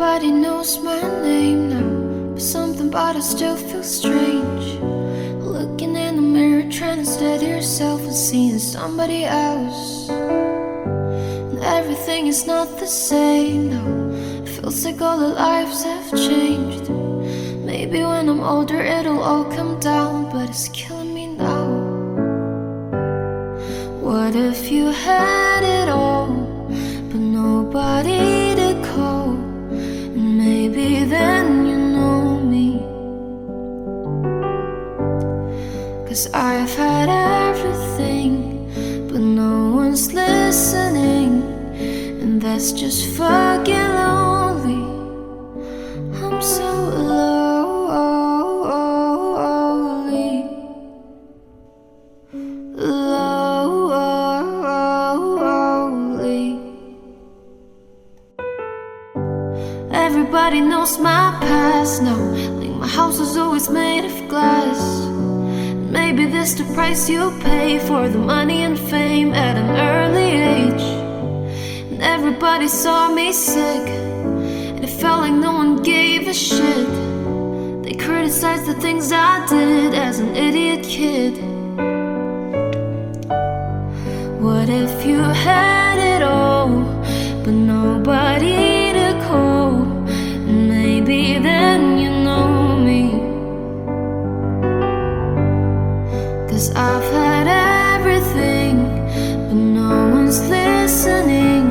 knows my name now, but something about it still feels strange. Looking in the mirror, trying to steady yourself and seeing somebody else. And everything is not the same now. Feels like all the lives have changed. Maybe when I'm older, it'll all come down, but it's killing me now. What if you had it all, but nobody Cause I've had everything, but no one's listening. And that's just fucking lonely. I'm so lonely. Lonely. Everybody knows my past now. Like my house was always made of glass. Maybe this the price you pay for the money and fame at an early age. And everybody saw me sick, and it felt like no one gave a shit. They criticized the things I did as an idiot kid. What if you had it all, but nobody Cause I've had everything, but no one's listening,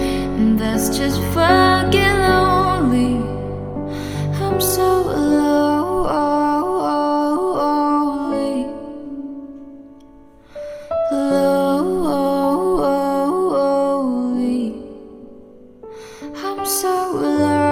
and that's just fucking lonely. I'm so lonely. Lonely. I'm so lonely.